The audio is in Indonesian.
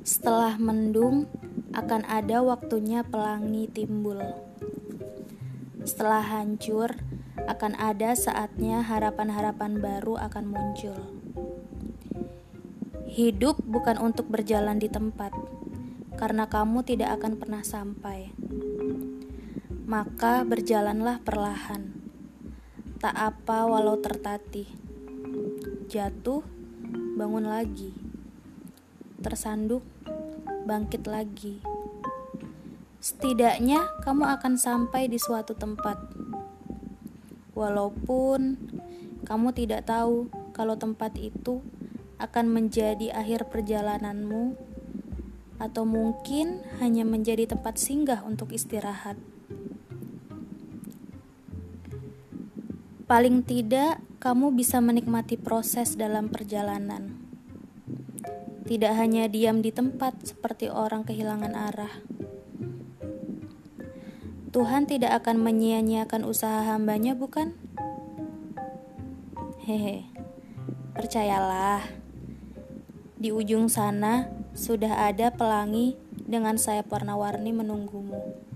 Setelah mendung, akan ada waktunya pelangi timbul. Setelah hancur, akan ada saatnya harapan-harapan baru akan muncul. Hidup bukan untuk berjalan di tempat, karena kamu tidak akan pernah sampai. Maka berjalanlah perlahan, tak apa walau tertatih. Jatuh, bangun lagi. Tersanduk, bangkit lagi. Setidaknya kamu akan sampai di suatu tempat. Walaupun kamu tidak tahu kalau tempat itu akan menjadi akhir perjalananmu, atau mungkin hanya menjadi tempat singgah untuk istirahat. Paling tidak, kamu bisa menikmati proses dalam perjalanan. Tidak hanya diam di tempat seperti orang kehilangan arah. Tuhan tidak akan menyia-nyiakan usaha hambanya, bukan? Hehe, percayalah. Di ujung sana sudah ada pelangi dengan sayap warna-warni menunggumu.